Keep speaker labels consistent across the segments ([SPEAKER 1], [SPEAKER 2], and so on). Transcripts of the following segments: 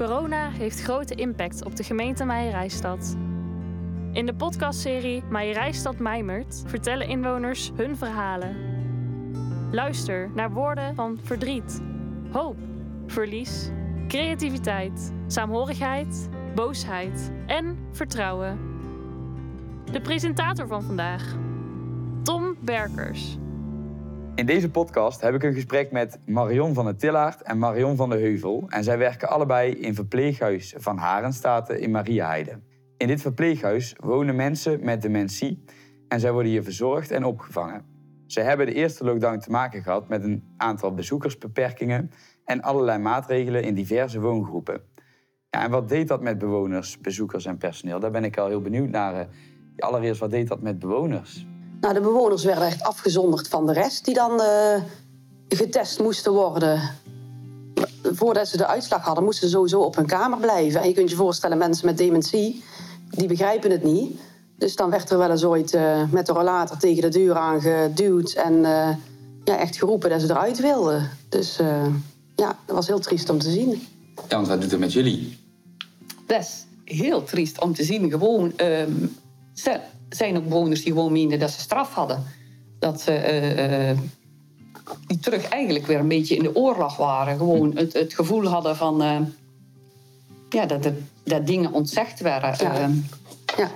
[SPEAKER 1] Corona heeft grote impact op de gemeente Meijerijstad. In de podcastserie Meijerijstad Mijmert vertellen inwoners hun verhalen. Luister naar woorden van verdriet, hoop, verlies, creativiteit, saamhorigheid, boosheid en vertrouwen. De presentator van vandaag, Tom Berkers.
[SPEAKER 2] In deze podcast heb ik een gesprek met Marion van der Tillaert en Marion van de Heuvel. En zij werken allebei in verpleeghuis Van Harenstaten in Mariaheide. In dit verpleeghuis wonen mensen met dementie en zij worden hier verzorgd en opgevangen. Ze hebben de eerste lockdown te maken gehad met een aantal bezoekersbeperkingen en allerlei maatregelen in diverse woongroepen. Ja, en wat deed dat met bewoners, bezoekers en personeel? Daar ben ik al heel benieuwd naar. Eh, allereerst, wat deed dat met bewoners?
[SPEAKER 3] Nou, de bewoners werden echt afgezonderd van de rest die dan uh, getest moesten worden. Voordat ze de uitslag hadden, moesten ze sowieso op hun kamer blijven. En je kunt je voorstellen, mensen met dementie, die begrijpen het niet. Dus dan werd er wel eens ooit uh, met de rollator tegen de deur aangeduwd en uh, ja, echt geroepen dat ze eruit wilden. Dus ja, dat was heel triest om te zien.
[SPEAKER 2] Ja, want wat doet het met jullie?
[SPEAKER 4] Best heel triest om te zien. Gewoon um, zijn ook bewoners die gewoon meenden dat ze straf hadden. Dat ze uh, die terug eigenlijk weer een beetje in de oorlog waren. Gewoon het, het gevoel hadden van uh, ja, dat, er, dat dingen ontzegd werden. Ja. Uh, ja.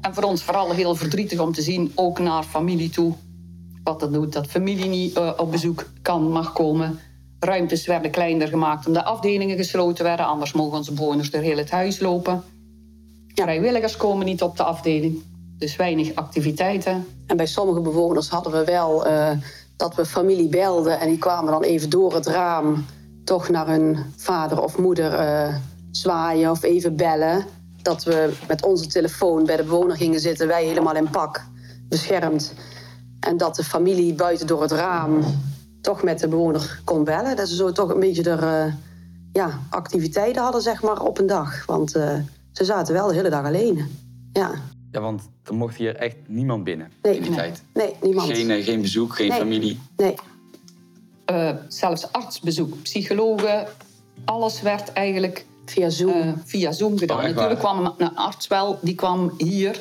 [SPEAKER 4] En voor ons vooral heel verdrietig om te zien, ook naar familie toe, wat dat doet. Dat familie niet op bezoek kan, mag komen. Ruimtes werden kleiner gemaakt omdat afdelingen gesloten werden. Anders mogen onze bewoners door heel het huis lopen. Vrijwilligers komen niet op de afdeling. Dus weinig activiteiten.
[SPEAKER 3] En bij sommige bewoners hadden we wel uh, dat we familie belden en die kwamen dan even door het raam toch naar hun vader of moeder uh, zwaaien of even bellen. Dat we met onze telefoon bij de bewoner gingen zitten, wij helemaal in pak, beschermd. En dat de familie buiten door het raam toch met de bewoner kon bellen. Dat ze zo toch een beetje er, uh, ja, activiteiten hadden zeg maar, op een dag. Want ze zaten wel de hele dag alleen. Ja.
[SPEAKER 2] Ja, want er mocht hier echt niemand binnen
[SPEAKER 3] nee,
[SPEAKER 2] in die
[SPEAKER 3] nee,
[SPEAKER 2] tijd.
[SPEAKER 3] Nee, niemand.
[SPEAKER 2] Geen, uh, geen bezoek, geen
[SPEAKER 3] nee,
[SPEAKER 2] familie.
[SPEAKER 3] Nee.
[SPEAKER 4] Uh, zelfs artsbezoek, psychologen, alles werd eigenlijk
[SPEAKER 3] via Zoom,
[SPEAKER 4] uh, via Zoom gedaan.
[SPEAKER 2] Oh,
[SPEAKER 4] Natuurlijk kwam een arts wel, die kwam hier,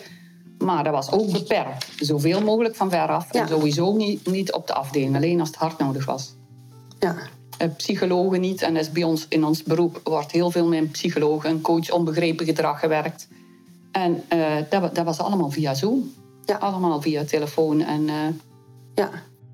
[SPEAKER 4] maar dat was ook beperkt. Zoveel mogelijk van veraf ja. en sowieso niet, niet op de afdeling, alleen als het hard nodig was.
[SPEAKER 3] Ja.
[SPEAKER 4] psychologen niet, en dat is bij ons in ons beroep wordt heel veel met psychologen en coach onbegrepen gedrag gewerkt. En uh, dat, dat, was allemaal via Zoom. Ja. Allemaal via telefoon. En, uh...
[SPEAKER 3] ja.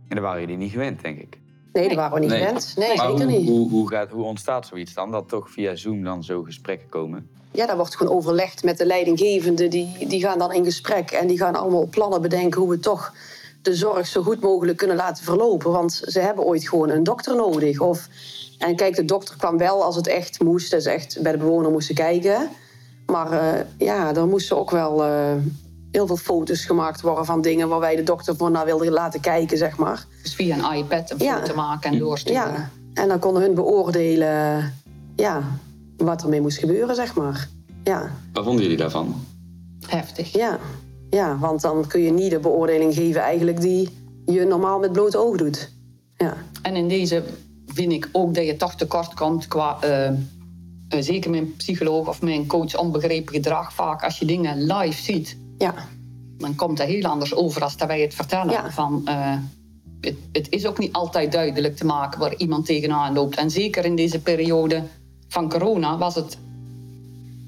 [SPEAKER 2] en daar waren jullie niet gewend, denk ik.
[SPEAKER 3] Nee, daar waren we niet nee. gewend. Nee,
[SPEAKER 2] maar
[SPEAKER 3] zeker
[SPEAKER 2] hoe,
[SPEAKER 3] niet.
[SPEAKER 2] Hoe, hoe, gaat, hoe ontstaat zoiets dan? Dat toch via Zoom dan zo gesprekken komen?
[SPEAKER 3] Ja, daar wordt gewoon overlegd met de leidinggevenden. Die, die gaan dan in gesprek en die gaan allemaal plannen bedenken... hoe we toch de zorg zo goed mogelijk kunnen laten verlopen. Want ze hebben ooit gewoon een dokter nodig. Of, en kijk, de dokter kwam wel als het echt moest. Dus echt bij de bewoner moesten kijken... Maar uh, ja, er moesten ook wel uh, heel veel foto's gemaakt worden van dingen waar wij de dokter voor naar wilden laten kijken, zeg maar.
[SPEAKER 4] Dus via een iPad een ja. foto maken en doorsturen.
[SPEAKER 3] Ja, en dan konden hun beoordelen ja, wat ermee moest gebeuren, zeg maar. Ja.
[SPEAKER 2] Wat vonden jullie daarvan?
[SPEAKER 4] Heftig.
[SPEAKER 3] Ja. ja, want dan kun je niet de beoordeling geven eigenlijk die je normaal met bloot oog doet. Ja.
[SPEAKER 4] En in deze vind ik ook dat je toch tekort komt qua... Uh, zeker mijn psycholoog of mijn coach onbegrepen gedrag vaak als je dingen live ziet,
[SPEAKER 3] ja.
[SPEAKER 4] dan komt dat heel anders over als dat wij het vertellen.
[SPEAKER 3] Ja.
[SPEAKER 4] Van, uh, het, het, is ook niet altijd duidelijk te maken waar iemand tegenaan loopt. En zeker in deze periode van corona was, het,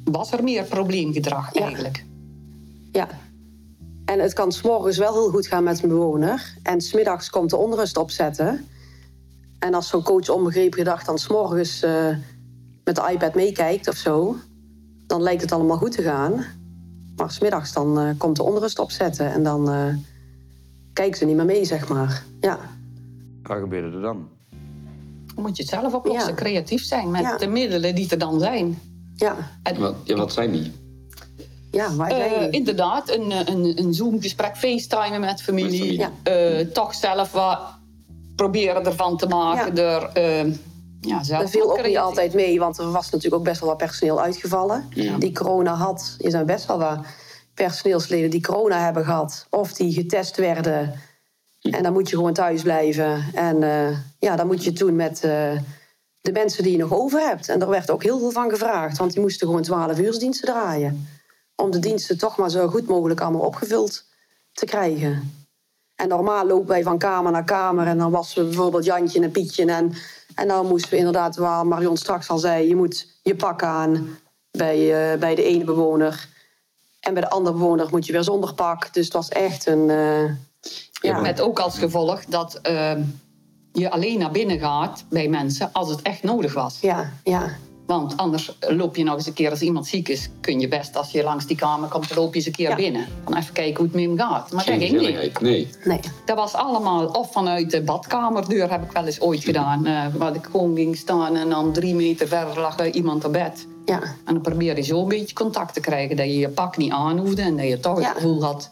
[SPEAKER 4] was er meer probleemgedrag
[SPEAKER 3] ja.
[SPEAKER 4] eigenlijk.
[SPEAKER 3] Ja. En het kan s'morgens wel heel goed gaan met een bewoner. En smiddags komt de onrust opzetten. En als zo'n coach onbegrepen gedrag dan s'morgens... Uh, met de iPad meekijkt of zo, dan lijkt het allemaal goed te gaan. Maar smiddags dan uh, komt de onrust opzetten en dan uh, kijken ze niet meer mee, zeg maar. Ja.
[SPEAKER 2] Wat gebeurde er dan?
[SPEAKER 4] Dan moet je het zelf oplossen, ja. creatief zijn met ja. de middelen die er dan zijn.
[SPEAKER 3] Ja.
[SPEAKER 2] En, wat, ja, wat zijn die?
[SPEAKER 3] Ja, waar zijn
[SPEAKER 4] uh, inderdaad, een, een, een Zoom-gesprek, facetimen met familie. Met familie. Ja. toch zelf wat proberen ervan te maken. Er, ja,
[SPEAKER 3] dat viel ook niet altijd mee, want er was natuurlijk ook best wel wat personeel uitgevallen.
[SPEAKER 2] Ja.
[SPEAKER 3] Die corona had. Er zijn best wel wat personeelsleden die corona hebben gehad. Of die getest werden. En dan moet je gewoon thuis blijven. En uh, ja, dan moet je toen met uh, de mensen die je nog over hebt. En daar werd ook heel veel van gevraagd, want die moesten gewoon 12 uursdiensten draaien. Om de diensten toch maar zo goed mogelijk allemaal opgevuld te krijgen. En normaal lopen wij van kamer naar kamer en dan wassen we bijvoorbeeld Jantje en Pietje. En, en dan moesten we inderdaad, waar Marion straks al zei, je moet je pak aan bij, uh, bij de ene bewoner. En bij de andere bewoner moet je weer zonder pak. Dus het was echt een. Uh,
[SPEAKER 4] ja. Met ook als gevolg dat uh, je alleen naar binnen gaat bij mensen als het echt nodig was.
[SPEAKER 3] Ja, ja.
[SPEAKER 4] Want anders loop je nog eens een keer als iemand ziek is, kun je best als je langs die kamer komt, dan loop je eens een keer ja. binnen. Dan even kijken hoe het met hem gaat. Maar
[SPEAKER 5] Geen
[SPEAKER 4] dat ging niet.
[SPEAKER 5] Nee.
[SPEAKER 3] nee.
[SPEAKER 4] Dat was allemaal, of vanuit de badkamerdeur heb ik wel eens ooit gedaan. Uh, waar ik gewoon ging staan en dan drie meter verder lag er iemand op bed.
[SPEAKER 3] Ja.
[SPEAKER 4] En dan probeer je zo een beetje contact te krijgen. Dat je je pak niet aan hoefde en dat je toch het gevoel had.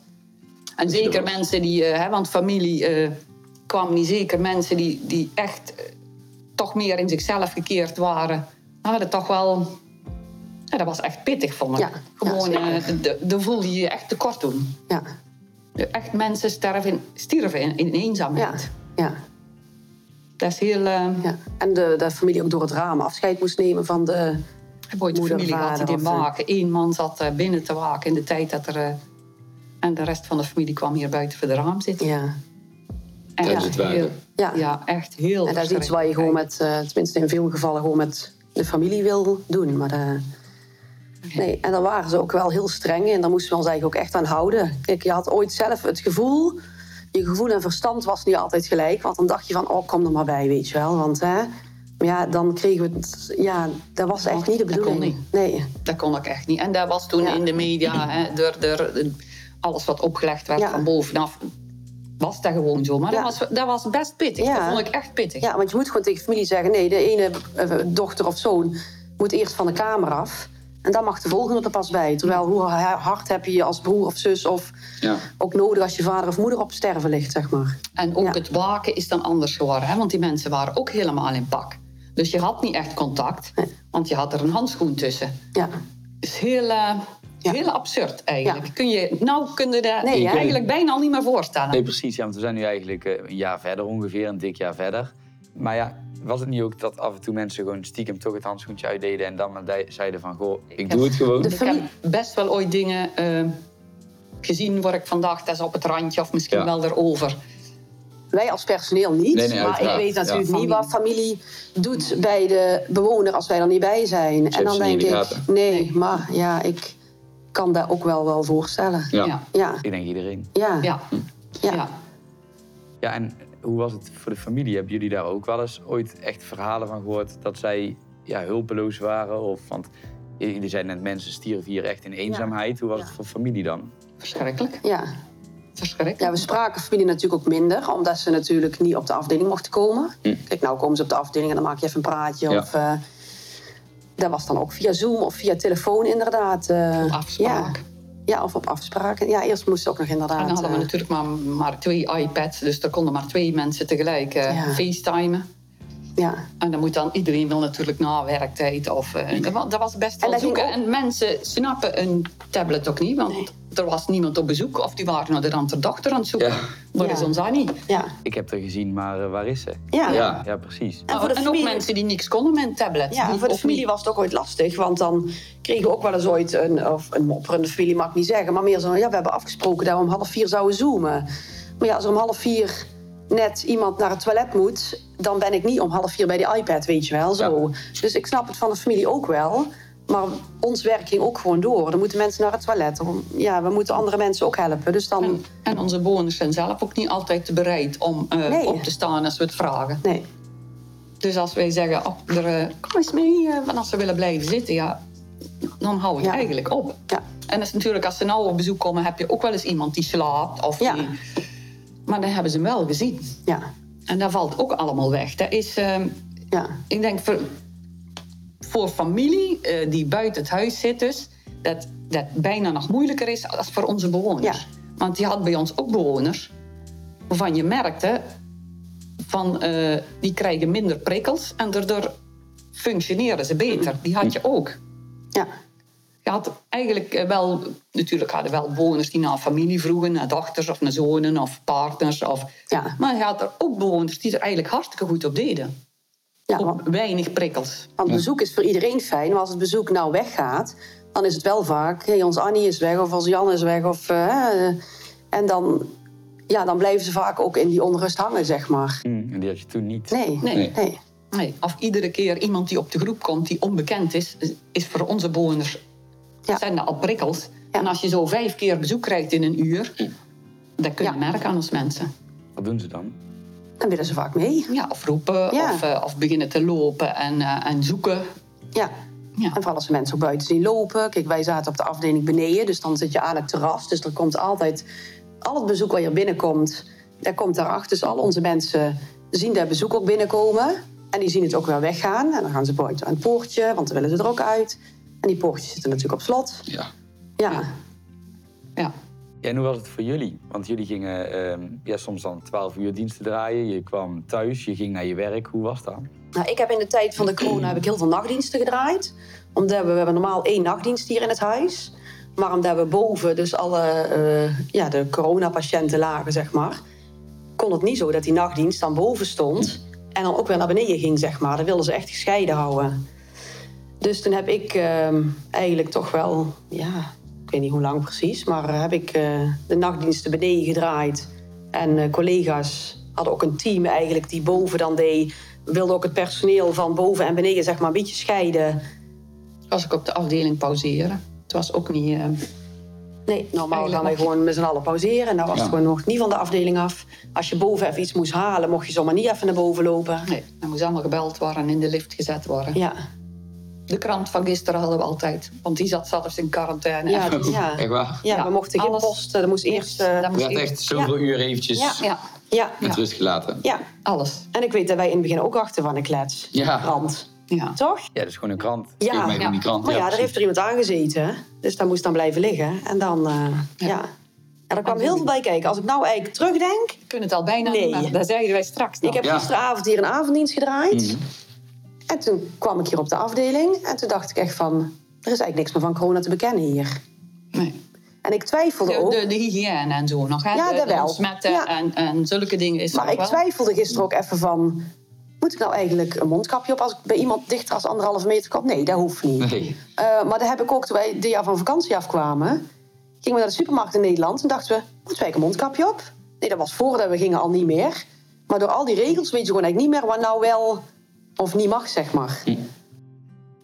[SPEAKER 4] En zeker mensen die, uh, hè, want familie uh, kwam niet zeker mensen die, die echt uh, toch meer in zichzelf gekeerd waren. Hadden toch wel. Ja, dat was echt pittig, vond ik.
[SPEAKER 3] Ja,
[SPEAKER 4] Gewoon,
[SPEAKER 3] ja,
[SPEAKER 4] dan voelde je je echt tekort doen.
[SPEAKER 3] Ja.
[SPEAKER 4] Echt mensen sterven, stierven in, in eenzaamheid.
[SPEAKER 3] Ja. ja.
[SPEAKER 4] Dat is heel.
[SPEAKER 3] Ja. En de, de familie ook door het raam afscheid moest nemen van de.
[SPEAKER 4] Ik heb ooit een familie gehad die waken. Eén man zat binnen te waken in de tijd dat er. En de rest van de familie kwam hier buiten voor de raam zitten.
[SPEAKER 3] Ja.
[SPEAKER 4] Echt
[SPEAKER 5] Tijdens het
[SPEAKER 4] heel,
[SPEAKER 3] Ja.
[SPEAKER 4] ja, echt heel
[SPEAKER 3] En dat is iets waar je gewoon met, uh, tenminste in veel gevallen, gewoon met de familie wil doen. Maar de, nee, en daar waren ze ook wel heel streng in. Daar moesten we ons eigenlijk ook echt aan houden. Kijk, je had ooit zelf het gevoel, je gevoel en verstand was niet altijd gelijk. Want dan dacht je van, oh, kom er maar bij, weet je wel. Want hè, maar ja, dan kregen we het, ja, dat was echt niet de
[SPEAKER 4] Dat kon
[SPEAKER 3] bedoeling.
[SPEAKER 4] niet.
[SPEAKER 3] Nee.
[SPEAKER 4] Dat kon ik echt niet. En dat was toen
[SPEAKER 3] Ja.
[SPEAKER 4] in de media, hè, door, door alles wat opgelegd werd
[SPEAKER 3] Ja.
[SPEAKER 4] van bovenaf, was dat gewoon zo. Maar
[SPEAKER 3] Ja.
[SPEAKER 4] dat, was, dat was best pittig.
[SPEAKER 3] Ja.
[SPEAKER 4] Dat vond ik echt pittig.
[SPEAKER 3] Ja, want je moet gewoon tegen familie zeggen: nee, de ene eh, dochter of zoon moet eerst van de kamer af. En dan mag de volgende er pas bij. Terwijl hoe hard heb je je als broer of zus of
[SPEAKER 5] Ja.
[SPEAKER 3] ook nodig als je vader of moeder op sterven ligt, zeg maar.
[SPEAKER 4] En ook
[SPEAKER 3] Ja.
[SPEAKER 4] het waken is dan anders geworden. Hè? Want die mensen waren ook helemaal in pak. Dus je had niet echt contact.
[SPEAKER 3] Nee.
[SPEAKER 4] Want je had er een handschoen tussen.
[SPEAKER 3] Ja,
[SPEAKER 4] is heel, eh,
[SPEAKER 3] Ja.
[SPEAKER 4] heel absurd eigenlijk.
[SPEAKER 3] Ja.
[SPEAKER 4] Kun je, nou kun je dat
[SPEAKER 3] Nee, hè?
[SPEAKER 4] eigenlijk bijna al niet meer voorstellen.
[SPEAKER 2] Nee, precies. Ja, want we zijn nu eigenlijk eh, een jaar verder ongeveer, een dik jaar verder. Maar ja, was het niet ook dat af en toe mensen gewoon stiekem toch het handschoentje uitdeden en dan zeiden van, goh, ik doe het gewoon.
[SPEAKER 3] De
[SPEAKER 4] Ik
[SPEAKER 3] familie-
[SPEAKER 4] heb best wel ooit dingen eh, gezien waar ik van dacht, dat is op het randje of misschien
[SPEAKER 2] Ja.
[SPEAKER 4] wel erover.
[SPEAKER 3] wij als personeel niet.
[SPEAKER 2] Nee, nee,
[SPEAKER 3] maar ik weet natuurlijk
[SPEAKER 4] Ja.
[SPEAKER 3] niet wat familie doet bij de bewoner als wij er niet bij zijn. En dan denk
[SPEAKER 5] de
[SPEAKER 3] ik: nee, maar ja, ik kan dat ook wel wel voorstellen.
[SPEAKER 5] Ja.
[SPEAKER 4] Ja.
[SPEAKER 2] Ik denk iedereen.
[SPEAKER 3] ja,
[SPEAKER 4] Ja.
[SPEAKER 3] ja.
[SPEAKER 4] Ja.
[SPEAKER 2] Ja, en hoe was het voor de familie? Hebben jullie daar ook wel eens ooit echt verhalen van gehoord dat zij ja, hulpeloos waren? Of, want jullie zeiden net, mensen stierven hier echt in eenzaamheid. Hoe was
[SPEAKER 3] Ja.
[SPEAKER 2] het voor familie dan?
[SPEAKER 4] Verschrikkelijk.
[SPEAKER 3] ja.
[SPEAKER 4] Verschrikkelijk.
[SPEAKER 3] Ja, we spraken familie natuurlijk ook minder, omdat ze natuurlijk niet op de afdeling mochten komen.
[SPEAKER 5] Hm.
[SPEAKER 3] Kijk, nou komen ze op de afdeling en dan maak je even een praatje.
[SPEAKER 5] Ja.
[SPEAKER 3] Of, eh, dat was dan ook via Zoom of via telefoon inderdaad.
[SPEAKER 4] Op afspraak.
[SPEAKER 3] Ja. ja, of op afspraken. Ja, eerst moest ook nog inderdaad.
[SPEAKER 4] En dan hadden we
[SPEAKER 3] eh,
[SPEAKER 4] natuurlijk maar, maar twee iPads, dus er konden maar twee mensen tegelijk
[SPEAKER 3] Ja.
[SPEAKER 4] facetimen.
[SPEAKER 3] Ja.
[SPEAKER 4] En dan moet dan iedereen wil natuurlijk na werktijd. Of, eh, dat, wa- dat was best
[SPEAKER 3] En
[SPEAKER 4] wel
[SPEAKER 3] dat
[SPEAKER 4] zoeken.
[SPEAKER 3] ook-
[SPEAKER 4] En mensen snappen een tablet ook niet, want er was niemand op bezoek. Of die waren naar de andere dochter aan het zoeken.
[SPEAKER 5] Ja.
[SPEAKER 3] Ja.
[SPEAKER 4] is ons Annie?
[SPEAKER 3] ja.
[SPEAKER 2] Ik heb er gezien, maar eh, waar is ze?
[SPEAKER 3] Ja.
[SPEAKER 5] Ja.
[SPEAKER 2] Ja, precies.
[SPEAKER 3] En voor de
[SPEAKER 4] en
[SPEAKER 3] familie-
[SPEAKER 4] ook mensen die niks konden met een tablet.
[SPEAKER 3] Ja,
[SPEAKER 4] Die
[SPEAKER 3] voor de familie
[SPEAKER 4] niet-
[SPEAKER 3] was het ook ooit lastig. Want dan kregen we ook wel eens ooit een, of een mopperende familie, mag ik niet zeggen. Maar meer zo, ja, we hebben afgesproken dat we om half vier zouden zoomen. Maar ja, als er om half vier net iemand naar het toilet moet, dan ben ik niet om half vier bij die iPad, weet je wel. Zo. Dus ik snap het van de familie ook wel. Maar ons werk ging ook gewoon door. Dan moeten mensen naar het toilet. Ja, we moeten andere mensen ook helpen. Dus dan.
[SPEAKER 4] En, en onze bewoners zijn zelf ook niet altijd bereid om eh,
[SPEAKER 3] Nee.
[SPEAKER 4] op te staan als we het vragen.
[SPEAKER 3] Nee.
[SPEAKER 4] Dus als wij zeggen, oh, er, eh, kom eens mee, eh, want als ze willen blijven zitten, ja, dan hou ik
[SPEAKER 3] Ja.
[SPEAKER 4] eigenlijk op.
[SPEAKER 3] Ja.
[SPEAKER 4] En dat is natuurlijk, als ze nou op bezoek komen, heb je ook wel eens iemand die slaapt. Of
[SPEAKER 3] Ja.
[SPEAKER 4] die... Maar dan hebben ze hem wel gezien.
[SPEAKER 3] Ja.
[SPEAKER 4] En dat valt ook allemaal weg. Dat is, eh,
[SPEAKER 3] Ja.
[SPEAKER 4] ik denk, voor, voor familie eh, die buiten het huis zit dus, dat dat bijna nog moeilijker is als voor onze bewoners.
[SPEAKER 3] Ja.
[SPEAKER 4] Want je had bij ons ook bewoners waarvan je merkte van eh, die krijgen minder prikkels en daardoor functioneren ze beter. Die had je ook.
[SPEAKER 3] Ja.
[SPEAKER 4] Je had eigenlijk eh, wel, natuurlijk hadden wel bewoners die naar familie vroegen, naar dochters of naar zonen of partners. Of,
[SPEAKER 3] Ja.
[SPEAKER 4] Maar je had er ook bewoners die er eigenlijk hartstikke goed op deden.
[SPEAKER 3] Ja,
[SPEAKER 4] op
[SPEAKER 3] want-
[SPEAKER 4] weinig prikkels.
[SPEAKER 3] Want bezoek is voor iedereen fijn, maar als het bezoek nou weggaat, dan is het wel vaak, hey, ons Annie is weg of ons Jan is weg. Of, eh, en dan, ja, dan blijven ze vaak ook in die onrust hangen, zeg maar.
[SPEAKER 2] Hm, en die had je toen niet.
[SPEAKER 3] Nee,
[SPEAKER 4] Nee.
[SPEAKER 3] nee. nee.
[SPEAKER 4] Nee, of iedere keer iemand die op de groep komt die onbekend is, is voor onze bewoners
[SPEAKER 3] Ja.
[SPEAKER 4] zijn dat al prikkels.
[SPEAKER 3] Ja.
[SPEAKER 4] En als je zo vijf keer bezoek krijgt in een uur, dat kun je
[SPEAKER 3] Ja.
[SPEAKER 4] merken aan ons mensen.
[SPEAKER 2] Wat doen ze dan?
[SPEAKER 3] Dan willen ze vaak mee.
[SPEAKER 4] Ja, of roepen,
[SPEAKER 3] Ja.
[SPEAKER 4] of, eh, of beginnen te lopen en, eh, en zoeken.
[SPEAKER 3] Ja.
[SPEAKER 4] Ja.
[SPEAKER 3] En vooral als ze mensen ook buiten zien lopen. Kijk, wij zaten op de afdeling beneden, dus dan zit je aan het terras. Dus er komt altijd, al het bezoek wat hier binnenkomt, daar komt daarachter. Dus al onze mensen zien dat bezoek ook binnenkomen. En die zien het ook weer weggaan. En dan gaan ze buiten aan het poortje, want dan willen ze er ook uit. En die poortjes zitten natuurlijk op slot.
[SPEAKER 2] Ja.
[SPEAKER 3] Ja,
[SPEAKER 4] Ja.
[SPEAKER 2] Ja, en hoe was het voor jullie? Want jullie gingen ehm, ja, soms dan 12 uur diensten draaien. Je kwam thuis, je ging naar je werk. Hoe was dat?
[SPEAKER 3] Nou, ik heb in de tijd van de corona heb ik heel veel nachtdiensten gedraaid. Omdat we, we hebben normaal één nachtdienst hier in het huis. Maar omdat we boven dus alle eh, ja, de coronapatiënten lagen, zeg maar... kon het niet zo dat die nachtdienst dan boven stond... en dan ook weer naar beneden ging, zeg maar. Dat wilden ze echt gescheiden houden. Dus toen heb ik ehm, eigenlijk toch wel... ja, ik weet niet hoe lang precies... maar eh, heb ik eh, de nachtdiensten beneden gedraaid. En eh, collega's hadden ook een team eigenlijk die boven dan deed. We wilden ook het personeel van boven en beneden zeg maar een beetje scheiden.
[SPEAKER 4] Was ik op de afdeling pauzeren. Het was ook niet... eh,
[SPEAKER 3] Nee, normaal gaan wij gewoon met z'n allen pauzeren. En dan was
[SPEAKER 2] Ja.
[SPEAKER 3] het gewoon nog niet van de afdeling af. Als je boven even iets moest halen, mocht je zomaar niet even naar boven lopen.
[SPEAKER 4] nee, er moest allemaal gebeld worden en in de lift gezet worden.
[SPEAKER 3] Ja,
[SPEAKER 4] De krant van gisteren hadden we altijd, want die zat zelfs in quarantaine.
[SPEAKER 3] ja, ja.
[SPEAKER 5] Echt waar?
[SPEAKER 3] ja,
[SPEAKER 4] Ja,
[SPEAKER 3] we mochten geen
[SPEAKER 4] alles-
[SPEAKER 3] posten. Er moest eerst... eh,
[SPEAKER 4] Dat
[SPEAKER 5] Je
[SPEAKER 4] moest
[SPEAKER 5] had
[SPEAKER 4] eerst-
[SPEAKER 5] echt zoveel uur eventjes
[SPEAKER 3] Ja.
[SPEAKER 4] Ja,
[SPEAKER 3] ja,
[SPEAKER 5] met
[SPEAKER 4] Ja.
[SPEAKER 5] rust gelaten.
[SPEAKER 3] ja.
[SPEAKER 4] alles.
[SPEAKER 3] En ik weet dat wij in het begin ook achter van een klets.
[SPEAKER 5] Ja.
[SPEAKER 3] Krant.
[SPEAKER 4] Ja.
[SPEAKER 3] Toch?
[SPEAKER 2] Ja, dat is gewoon een krant.
[SPEAKER 3] Ja.
[SPEAKER 5] Mij
[SPEAKER 4] Ja.
[SPEAKER 5] die krant.
[SPEAKER 3] Maar ja, daar heeft er iemand aangezeten. Dus dat moest dan blijven liggen. En dan, eh, ja. ja. Er kwam heel veel bij kijken. Als ik nou eigenlijk terugdenk...
[SPEAKER 4] We kunnen het al bijna
[SPEAKER 3] Nee.
[SPEAKER 4] niet meer. Dat zeiden wij straks nog.
[SPEAKER 3] Ik heb
[SPEAKER 5] Ja.
[SPEAKER 3] gisteravond hier een avonddienst gedraaid.
[SPEAKER 5] Mhm.
[SPEAKER 3] En toen kwam ik hier op de afdeling. En toen dacht ik echt van... Er is eigenlijk niks meer van corona te bekennen hier.
[SPEAKER 4] Nee.
[SPEAKER 3] En ik twijfelde
[SPEAKER 4] De,
[SPEAKER 3] ook.
[SPEAKER 4] de, de hygiëne en zo nog. Hè?
[SPEAKER 3] Ja,
[SPEAKER 4] de,
[SPEAKER 3] dat
[SPEAKER 4] de
[SPEAKER 3] wel.
[SPEAKER 4] ontsmetten
[SPEAKER 3] Ja.
[SPEAKER 4] en, en zulke dingen is er
[SPEAKER 3] Maar ik
[SPEAKER 4] wel.
[SPEAKER 3] twijfelde gisteren ook even van... Moet ik nou eigenlijk een mondkapje op als ik bij iemand dichter als anderhalve meter kom? Nee, dat hoeft niet.
[SPEAKER 5] Nee.
[SPEAKER 3] Eh, maar dat heb ik ook toen wij dit jaar van vakantie afkwamen. Gingen we naar de supermarkt in Nederland. En dachten we, moeten wij een mondkapje op? Nee, dat was voordat we gingen al niet meer. Maar door al die regels weet je gewoon eigenlijk niet meer... wat nou wel of niet mag, zeg maar.
[SPEAKER 5] Hm.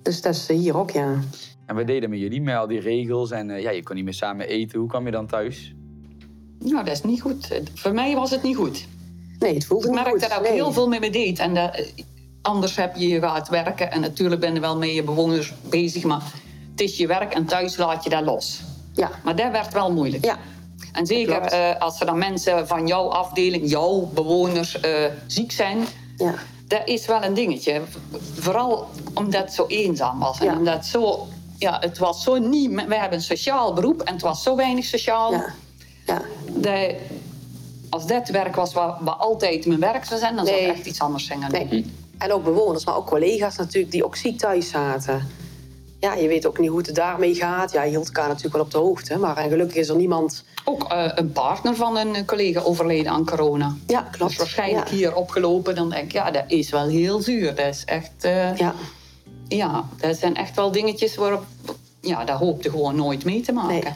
[SPEAKER 3] Dus dat is hier ook, ja.
[SPEAKER 2] En we deden met jullie met al die regels. En eh, ja, je kon niet meer samen eten. Hoe kwam je dan thuis?
[SPEAKER 4] Nou, dat is niet goed. Voor mij was het niet goed.
[SPEAKER 3] Nee, het voelde
[SPEAKER 4] Ik
[SPEAKER 3] niet
[SPEAKER 4] merkte
[SPEAKER 3] goed.
[SPEAKER 4] dat ook
[SPEAKER 3] nee.
[SPEAKER 4] heel veel met me deed. En dat, eh, anders heb je je gaat werken. En natuurlijk ben je wel met je bewoners bezig. Maar het is je werk en thuis laat je dat los.
[SPEAKER 3] Ja,
[SPEAKER 4] Maar dat werd wel moeilijk.
[SPEAKER 3] ja,
[SPEAKER 4] En zeker eh, als er dan mensen van jouw afdeling, jouw bewoners, eh, ziek zijn.
[SPEAKER 3] ja.
[SPEAKER 4] Dat is wel een dingetje. Vooral omdat het zo eenzaam was. En
[SPEAKER 3] Ja.
[SPEAKER 4] omdat het zo... Ja, het was zo niet... We hebben een sociaal beroep en het was zo weinig sociaal.
[SPEAKER 3] ja. ja.
[SPEAKER 4] Dat, als dat werk was wat, wat altijd mijn werk zou zijn, dan zou ik echt iets anders zijn.
[SPEAKER 3] Nee. En ook bewoners, maar ook collega's natuurlijk die ook ziek thuis zaten. Ja, je weet ook niet hoe het daarmee gaat. Ja, je hield elkaar natuurlijk wel op de hoogte. Maar en gelukkig is er niemand...
[SPEAKER 4] Ook eh, een partner van een collega overleden aan corona.
[SPEAKER 3] Ja, klopt.
[SPEAKER 4] Dus waarschijnlijk
[SPEAKER 3] ja.
[SPEAKER 4] hier opgelopen. Dan denk ik, ja, dat is wel heel zuur. Dat is echt... eh,
[SPEAKER 3] Ja,
[SPEAKER 4] Ja, dat zijn echt wel dingetjes waarop... Ja, daar hoopte gewoon nooit mee te maken.
[SPEAKER 3] Nee.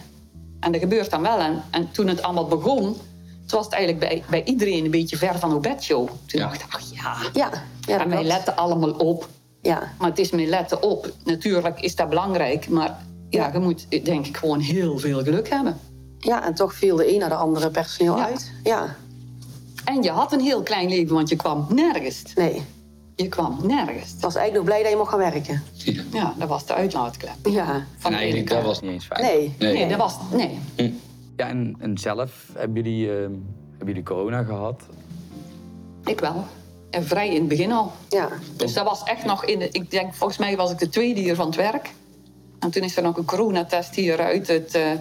[SPEAKER 4] En dat gebeurt dan wel. En, en toen het allemaal begon... Toen was het eigenlijk bij, bij iedereen een beetje ver van op bedshow. Toen
[SPEAKER 5] Ja.
[SPEAKER 4] dacht ik, ach ja...
[SPEAKER 3] ja. ja
[SPEAKER 4] en wij letten allemaal op.
[SPEAKER 3] Ja,
[SPEAKER 4] Maar het is meer letten op. Natuurlijk is dat belangrijk. Maar ja, je moet denk ik gewoon heel veel geluk hebben.
[SPEAKER 3] ja, en toch viel de een naar de andere personeel
[SPEAKER 4] Ja.
[SPEAKER 3] uit. Ja,
[SPEAKER 4] En je had een heel klein leven, want je kwam nergens.
[SPEAKER 3] nee.
[SPEAKER 4] Je kwam nergens.
[SPEAKER 3] Ik was eigenlijk nog blij dat je mocht gaan werken.
[SPEAKER 4] Ja, dat was de uitlaatklep.
[SPEAKER 3] Ja,
[SPEAKER 4] Van
[SPEAKER 5] En eigenlijk, dat was
[SPEAKER 2] Niet eens fijn.
[SPEAKER 3] nee.
[SPEAKER 5] Nee.
[SPEAKER 4] Nee, dat was... Nee.
[SPEAKER 2] Ja, en, en zelf, hebben jullie, eh, hebben jullie corona gehad?
[SPEAKER 4] Ik wel. En vrij in het begin al.
[SPEAKER 3] Ja,
[SPEAKER 4] Dus dat was echt nog in de, Ik denk, volgens mij was ik de tweede hier van het werk. En toen is er nog een coronatest hier uit het eh,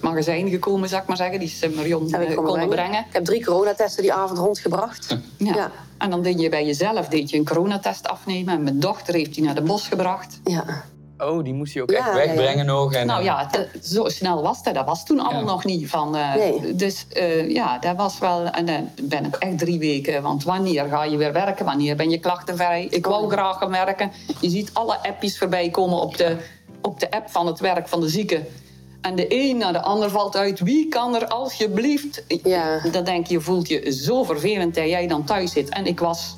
[SPEAKER 4] magazijn gekomen, zou ik maar zeggen. Die is eh, Marion
[SPEAKER 3] ik
[SPEAKER 4] eh,
[SPEAKER 3] komen
[SPEAKER 4] konden
[SPEAKER 3] brengen.
[SPEAKER 4] brengen.
[SPEAKER 3] Ik heb drie coronatesten die avond rondgebracht.
[SPEAKER 4] Ja.
[SPEAKER 3] Ja.
[SPEAKER 4] En dan deed je bij jezelf deed je een coronatest afnemen. En mijn dochter heeft die naar de bos gebracht.
[SPEAKER 3] Ja,
[SPEAKER 2] Oh, die moest hij ook
[SPEAKER 3] Ja,
[SPEAKER 2] echt
[SPEAKER 3] ja,
[SPEAKER 2] wegbrengen nog. En,
[SPEAKER 4] Nou ja, het- zo snel was dat. Dat was toen allemaal
[SPEAKER 2] Ja.
[SPEAKER 4] nog niet. Van, eh,
[SPEAKER 3] Nee.
[SPEAKER 4] Dus eh, ja, dat was wel... En dan ben ik echt drie weken... Want wanneer ga je weer werken? Wanneer ben je klachtenvrij? Ik wou
[SPEAKER 3] Oh.
[SPEAKER 4] graag gaan werken. Je ziet alle appjes voorbij komen op de, op de app van het werk van de zieke. En de een na de ander valt uit. Wie kan er alsjeblieft...
[SPEAKER 3] Ja.
[SPEAKER 4] Dan denk je, voelt je zo vervelend dat jij dan thuis zit. En ik was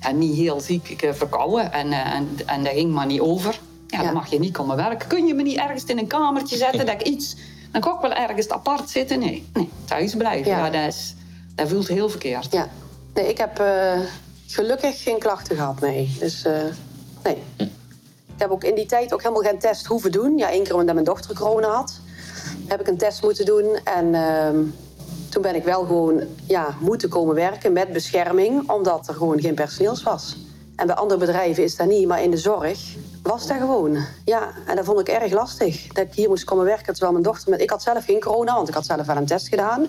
[SPEAKER 4] ja, niet heel ziek, ik eh, verkouden. En, eh, en, en dat ging maar niet over. Ja, dan mag je niet komen werken. Kun je me niet ergens in een kamertje zetten dat ik iets... Dan kan ik wel ergens apart zitten. Nee, nee thuis blijven.
[SPEAKER 3] Ja.
[SPEAKER 4] Ja. dat, is, dat voelt heel verkeerd.
[SPEAKER 3] Ja. Nee, ik heb eh, gelukkig geen klachten gehad, nee. Dus eh, nee. Ik heb ook in die tijd ook helemaal geen test hoeven doen. Ja, één keer omdat mijn dochter corona had, heb ik een test moeten doen. En ehm, toen ben ik wel gewoon ja, moeten komen werken met bescherming, omdat er gewoon geen personeels was. En bij andere bedrijven is dat niet, maar in de zorg was dat gewoon. Ja, en dat vond ik erg lastig. Dat ik hier moest komen werken terwijl mijn dochter... Met... Ik had zelf geen corona, want ik had zelf wel een test gedaan.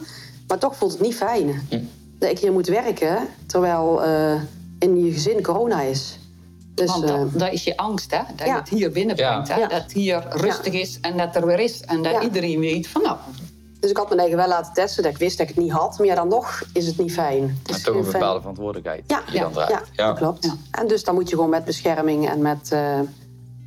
[SPEAKER 3] Maar toch voelt het niet fijn. Dat ik hier moet werken terwijl eh, in je gezin corona is. Dus,
[SPEAKER 4] Want
[SPEAKER 3] eh,
[SPEAKER 4] dat, dat is je angst, hè? Dat
[SPEAKER 3] Ja.
[SPEAKER 4] je het hier binnenbrengt.
[SPEAKER 2] Ja.
[SPEAKER 4] Hè?
[SPEAKER 3] Ja.
[SPEAKER 4] Dat het hier rustig is en dat er weer is. En dat
[SPEAKER 3] Ja.
[SPEAKER 4] iedereen weet van nou...
[SPEAKER 3] dus ik had mijn eigen wel laten testen, dat ik wist dat ik het niet had. Maar ja, dan nog is het niet fijn. Het is
[SPEAKER 2] toch
[SPEAKER 3] geen
[SPEAKER 2] een
[SPEAKER 3] fijn-
[SPEAKER 2] bepaalde verantwoordelijkheid
[SPEAKER 3] Ja,
[SPEAKER 2] die dan
[SPEAKER 3] ja,
[SPEAKER 2] draagt.
[SPEAKER 3] ja, dat klopt.
[SPEAKER 4] Ja.
[SPEAKER 3] En dus dan moet je gewoon met bescherming en met... eh,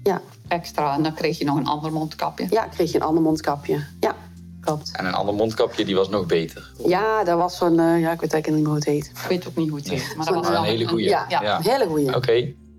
[SPEAKER 3] ja,
[SPEAKER 4] Extra, en dan kreeg je nog een ander mondkapje.
[SPEAKER 3] ja, kreeg je een ander mondkapje. Ja, klopt.
[SPEAKER 2] En een ander mondkapje, die was nog beter.
[SPEAKER 3] Ja, dat was zo'n... eh, ja, ik weet eigenlijk niet meer hoe het heet.
[SPEAKER 4] Ik weet ook niet hoe het heet. Maar dat
[SPEAKER 3] Maar
[SPEAKER 4] was
[SPEAKER 2] een
[SPEAKER 4] wel
[SPEAKER 2] hele goeie.
[SPEAKER 3] Ja,
[SPEAKER 2] Ja.
[SPEAKER 3] een hele goeie.
[SPEAKER 2] Oké.